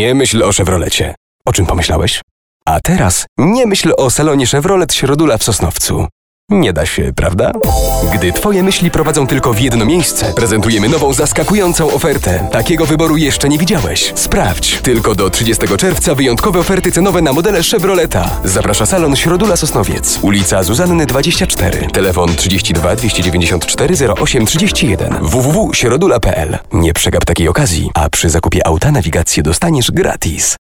Nie myśl o Chevrolecie. O czym pomyślałeś? A teraz nie myśl o salonie Chevrolet Środula w Sosnowcu. Nie da się, prawda? Gdy Twoje myśli prowadzą tylko w jedno miejsce, prezentujemy nową, zaskakującą ofertę. Takiego wyboru jeszcze nie widziałeś. Sprawdź. Tylko do 30 czerwca wyjątkowe oferty cenowe na modele Chevroleta. Zaprasza salon Środula Sosnowiec. Ulica Zuzanny 24. Telefon 32 294 08 31. www.środula.pl Nie przegap takiej okazji, a przy zakupie auta nawigację dostaniesz gratis.